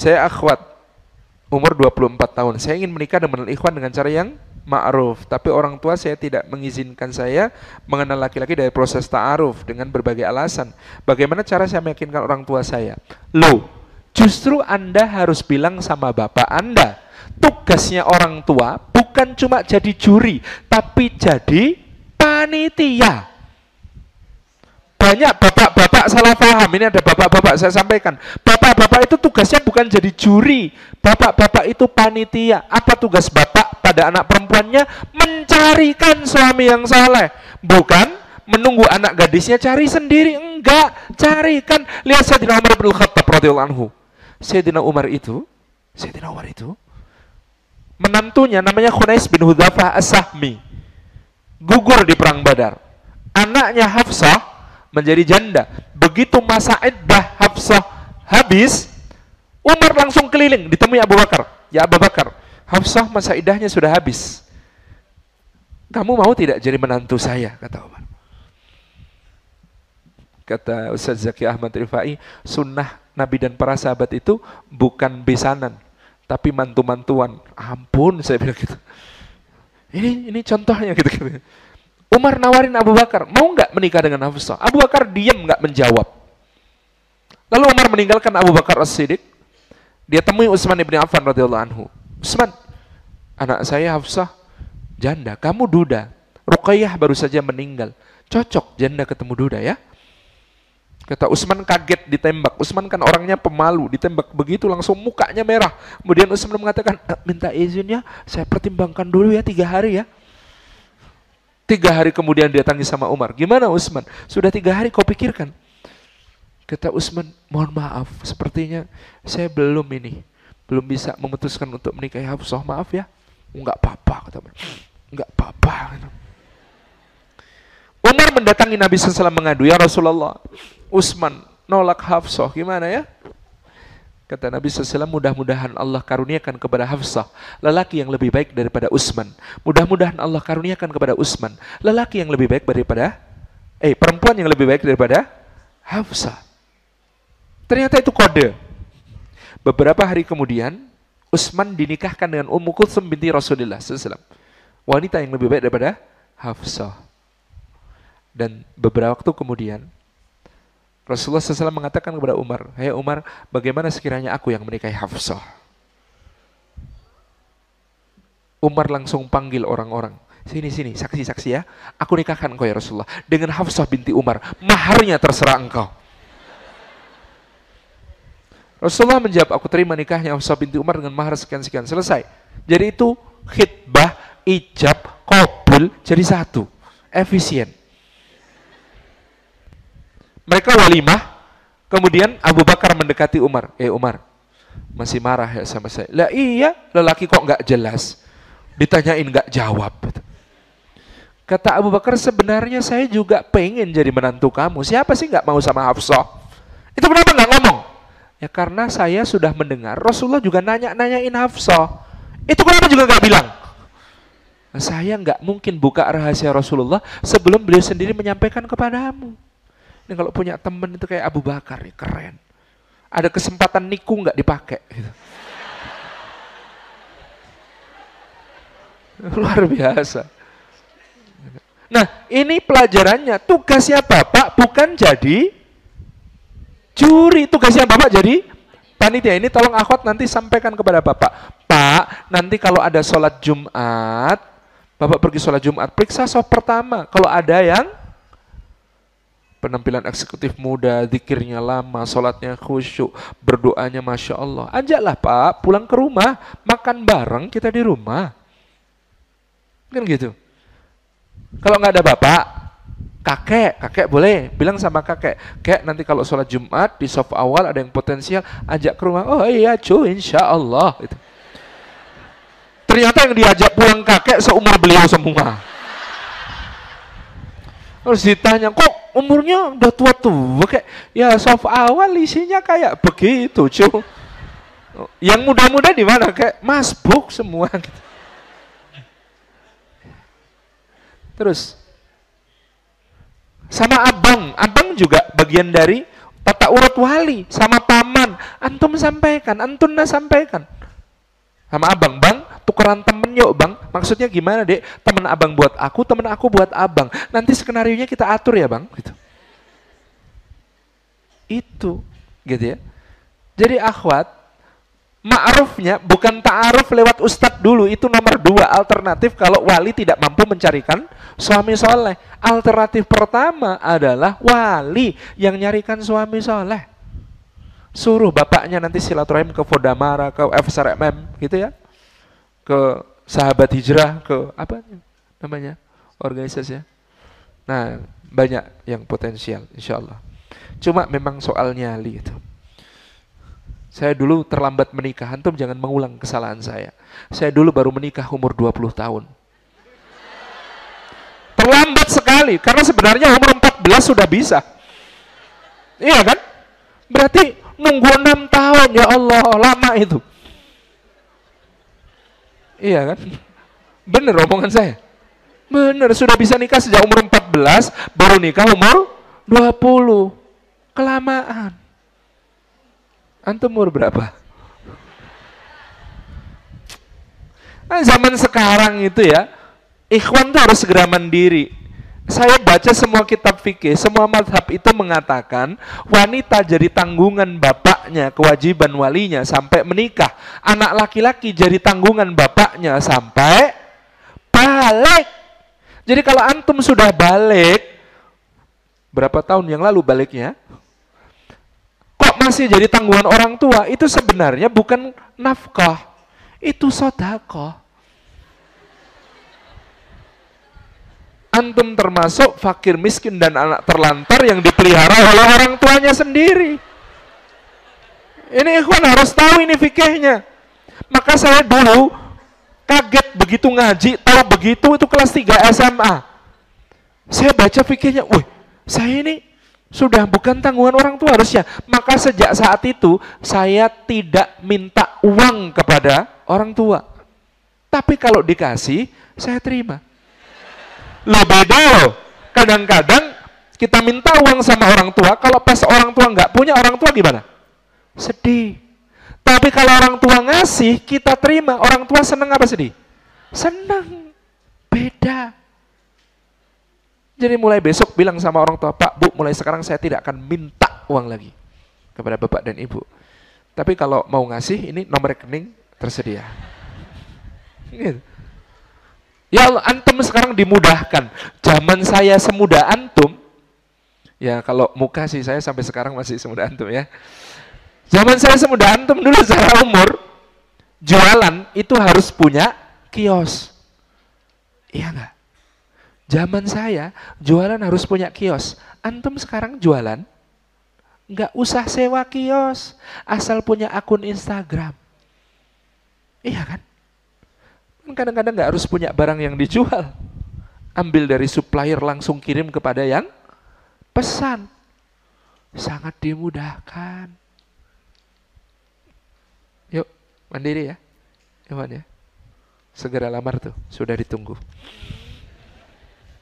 Saya akhwat, umur 24 tahun. Saya ingin menikah dengan ikhwan dengan cara yang ma'ruf. Tapi orang tua saya tidak mengizinkan saya mengenal laki-laki dari proses ta'aruf dengan berbagai alasan. Bagaimana cara saya meyakinkan orang tua saya? Loh, justru Anda harus bilang sama bapak Anda. Tugasnya orang tua bukan cuma jadi juri, tapi jadi panitia. Banyak bapak-bapak salah paham. Ini ada bapak-bapak saya sampaikan. Bapak-bapak itu tugasnya bukan jadi juri. Bapak-bapak itu panitia. Apa tugas bapak pada anak perempuannya? Mencarikan suami yang saleh. Bukan menunggu anak gadisnya cari sendiri. Enggak, carikan. Lihat Sayyidina Umar bin Khattab radhiyallahu anhu. Sayyidina Umar itu, Sayyidina Umar itu menantunya namanya Khunais bin Hudzafah As-Sahmi. Gugur di perang Badar. Anaknya Hafsah menjadi janda. Begitu masa iddah Hafsah habis, Umar langsung keliling ditemui Abu Bakar. Ya Abu Bakar, Hafsah masa iddahnya sudah habis. Kamu mau tidak jadi menantu saya? Kata Umar. Kata Ustaz Zaki Ahmad Rifai, sunnah Nabi dan para sahabat itu bukan besanan, tapi mantu-mantuan. Ampun, saya bilang gitu. Ini ini contohnya gitu. gitu. Umar nawarin Abu Bakar, mau nggak menikah dengan Hafsah? Abu Bakar diam nggak menjawab. Lalu Umar meninggalkan Abu Bakar As-Siddiq. Dia temui Utsman ibn Affan radhiyallahu anhu. Utsman, anak saya Hafsah janda, kamu duda. Ruqayyah baru saja meninggal. Cocok janda ketemu duda ya. Kata Utsman kaget ditembak. Utsman kan orangnya pemalu, ditembak begitu langsung mukanya merah. Kemudian Utsman mengatakan, e, minta izinnya, saya pertimbangkan dulu ya tiga hari ya. Tiga hari kemudian dia tangis sama Umar. Gimana Usman? Sudah tiga hari kau pikirkan. Kata Usman, mohon maaf, sepertinya saya belum ini, belum bisa memutuskan untuk menikahi Hafsah. Maaf ya. Enggak apa-apa, kata Umar. Enggak apa-apa. Umar mendatangi Nabi SAW mengadu, ya Rasulullah, Usman nolak Hafsah, gimana ya? Kata Nabi SAW, mudah-mudahan Allah karuniakan kepada Hafsah, lelaki yang lebih baik daripada Usman. Mudah-mudahan Allah karuniakan kepada Usman, lelaki yang lebih baik daripada, eh perempuan yang lebih baik daripada Hafsah. Ternyata itu kode. Beberapa hari kemudian, Usman dinikahkan dengan Ummu Kulsum binti Rasulullah SAW. Wanita yang lebih baik daripada Hafsah. Dan beberapa waktu kemudian, Rasulullah SAW mengatakan kepada Umar, hey Umar, bagaimana sekiranya aku yang menikahi Hafsah? Umar langsung panggil orang-orang. Sini, sini, saksi-saksi ya. Aku nikahkan kau ya Rasulullah. Dengan Hafsah binti Umar. Maharnya terserah engkau. Rasulullah menjawab, aku terima nikahnya Hafsah binti Umar dengan mahar sekian-sekian. Selesai. Jadi itu khidbah, ijab, kabul, jadi satu. Efisien. Mereka walimah, kemudian Abu Bakar mendekati Umar. Eh Umar, masih marah ya sama saya. Lah iya, lelaki kok nggak jelas. Ditanyain nggak jawab. Kata Abu Bakar, sebenarnya saya juga pengen jadi menantu kamu. Siapa sih nggak mau sama Hafsah? Itu kenapa nggak ngomong? Ya karena saya sudah mendengar Rasulullah juga nanya-nanyain Hafsah. Itu kenapa juga nggak bilang? Saya nggak mungkin buka rahasia Rasulullah sebelum beliau sendiri menyampaikan kepadamu. Ini kalau punya temen itu kayak Abu Bakar, ya, keren. Ada kesempatan niku nggak dipakai. Gitu. Luar biasa. Nah, ini pelajarannya. Tugasnya Bapak bukan jadi juri. Tugasnya Bapak jadi panitia. Ini tolong akhwat nanti sampaikan kepada Bapak. Pak, nanti kalau ada sholat Jumat, Bapak pergi sholat Jumat, periksa soft pertama. Kalau ada yang penampilan eksekutif muda, zikirnya lama, sholatnya khusyuk, berdoanya Masya Allah. Ajaklah Pak, pulang ke rumah, makan bareng kita di rumah. Kan gitu. Kalau nggak ada bapak, kakek, kakek boleh bilang sama kakek, kakek nanti kalau sholat Jumat di soft awal ada yang potensial, ajak ke rumah. Oh iya cuy, insya Allah. Gitu. Ternyata yang diajak pulang kakek seumur beliau semua. Terus ditanya, kok umurnya udah tua-tua kayak ya soft awal isinya kayak begitu cuy yang muda-muda di mana kayak masbuk semua gitu. terus sama abang abang juga bagian dari tata urut wali sama paman, antum sampaikan, antunna sampaikan. Sama abang, bang, tukeran temen yuk bang. Maksudnya gimana dek? Temen abang buat aku, temen aku buat abang. Nanti skenario nya kita atur ya bang. Gitu. Itu, gitu ya. Jadi akhwat, Ma'rufnya bukan ta'aruf lewat ustadz dulu, itu nomor dua alternatif kalau wali tidak mampu mencarikan suami soleh. Alternatif pertama adalah wali yang nyarikan suami soleh. Suruh bapaknya nanti silaturahim ke Fodamara, ke FSRMM gitu ya. Ke sahabat hijrah, ke apa namanya organisasi ya. Nah banyak yang potensial insya Allah. Cuma memang soal nyali itu. Saya dulu terlambat menikah, antum jangan mengulang kesalahan saya. Saya dulu baru menikah umur 20 tahun. Terlambat sekali, karena sebenarnya umur 14 sudah bisa. Iya kan? Berarti nunggu 6 tahun, ya Allah, lama itu. Iya kan? Bener omongan saya. Bener, sudah bisa nikah sejak umur 14, baru nikah umur 20. Kelamaan. Antum umur berapa? Nah, zaman sekarang itu ya, ikhwan tuh harus segera mandiri. Saya baca semua kitab fikih, semua madhab itu mengatakan wanita jadi tanggungan bapaknya, kewajiban walinya sampai menikah. Anak laki-laki jadi tanggungan bapaknya sampai balik. Jadi kalau antum sudah balik, berapa tahun yang lalu baliknya? Masih jadi tanggungan orang tua, itu sebenarnya bukan nafkah, itu sodakoh. Antum termasuk fakir miskin dan anak terlantar yang dipelihara oleh orang tuanya sendiri. Ini ikhwan harus tahu ini fikihnya. Maka saya dulu kaget begitu ngaji, tahu begitu itu kelas 3 SMA. Saya baca fikihnya, wih, saya ini sudah bukan tanggungan orang tua harusnya. Maka sejak saat itu saya tidak minta uang kepada orang tua. Tapi kalau dikasih, saya terima. Lo beda loh. Kadang-kadang kita minta uang sama orang tua, kalau pas orang tua nggak punya, orang tua gimana? Sedih. Tapi kalau orang tua ngasih, kita terima. Orang tua senang apa sedih? Senang. Beda. Jadi mulai besok bilang sama orang tua, Pak, Bu, mulai sekarang saya tidak akan minta uang lagi kepada Bapak dan Ibu. Tapi kalau mau ngasih, ini nomor rekening tersedia. Gitu. Ya Allah, antum sekarang dimudahkan. Zaman saya semudah antum, ya kalau muka sih saya sampai sekarang masih semudah antum ya. Zaman saya semudah antum dulu saya umur, jualan itu harus punya kios. Iya enggak? Zaman saya jualan harus punya kios. Antum sekarang jualan nggak usah sewa kios, asal punya akun Instagram. Iya kan? kan? Kadang-kadang nggak harus punya barang yang dijual. Ambil dari supplier langsung kirim kepada yang pesan. Sangat dimudahkan. Yuk, mandiri ya. Iwan ya. Segera lamar tuh, sudah ditunggu.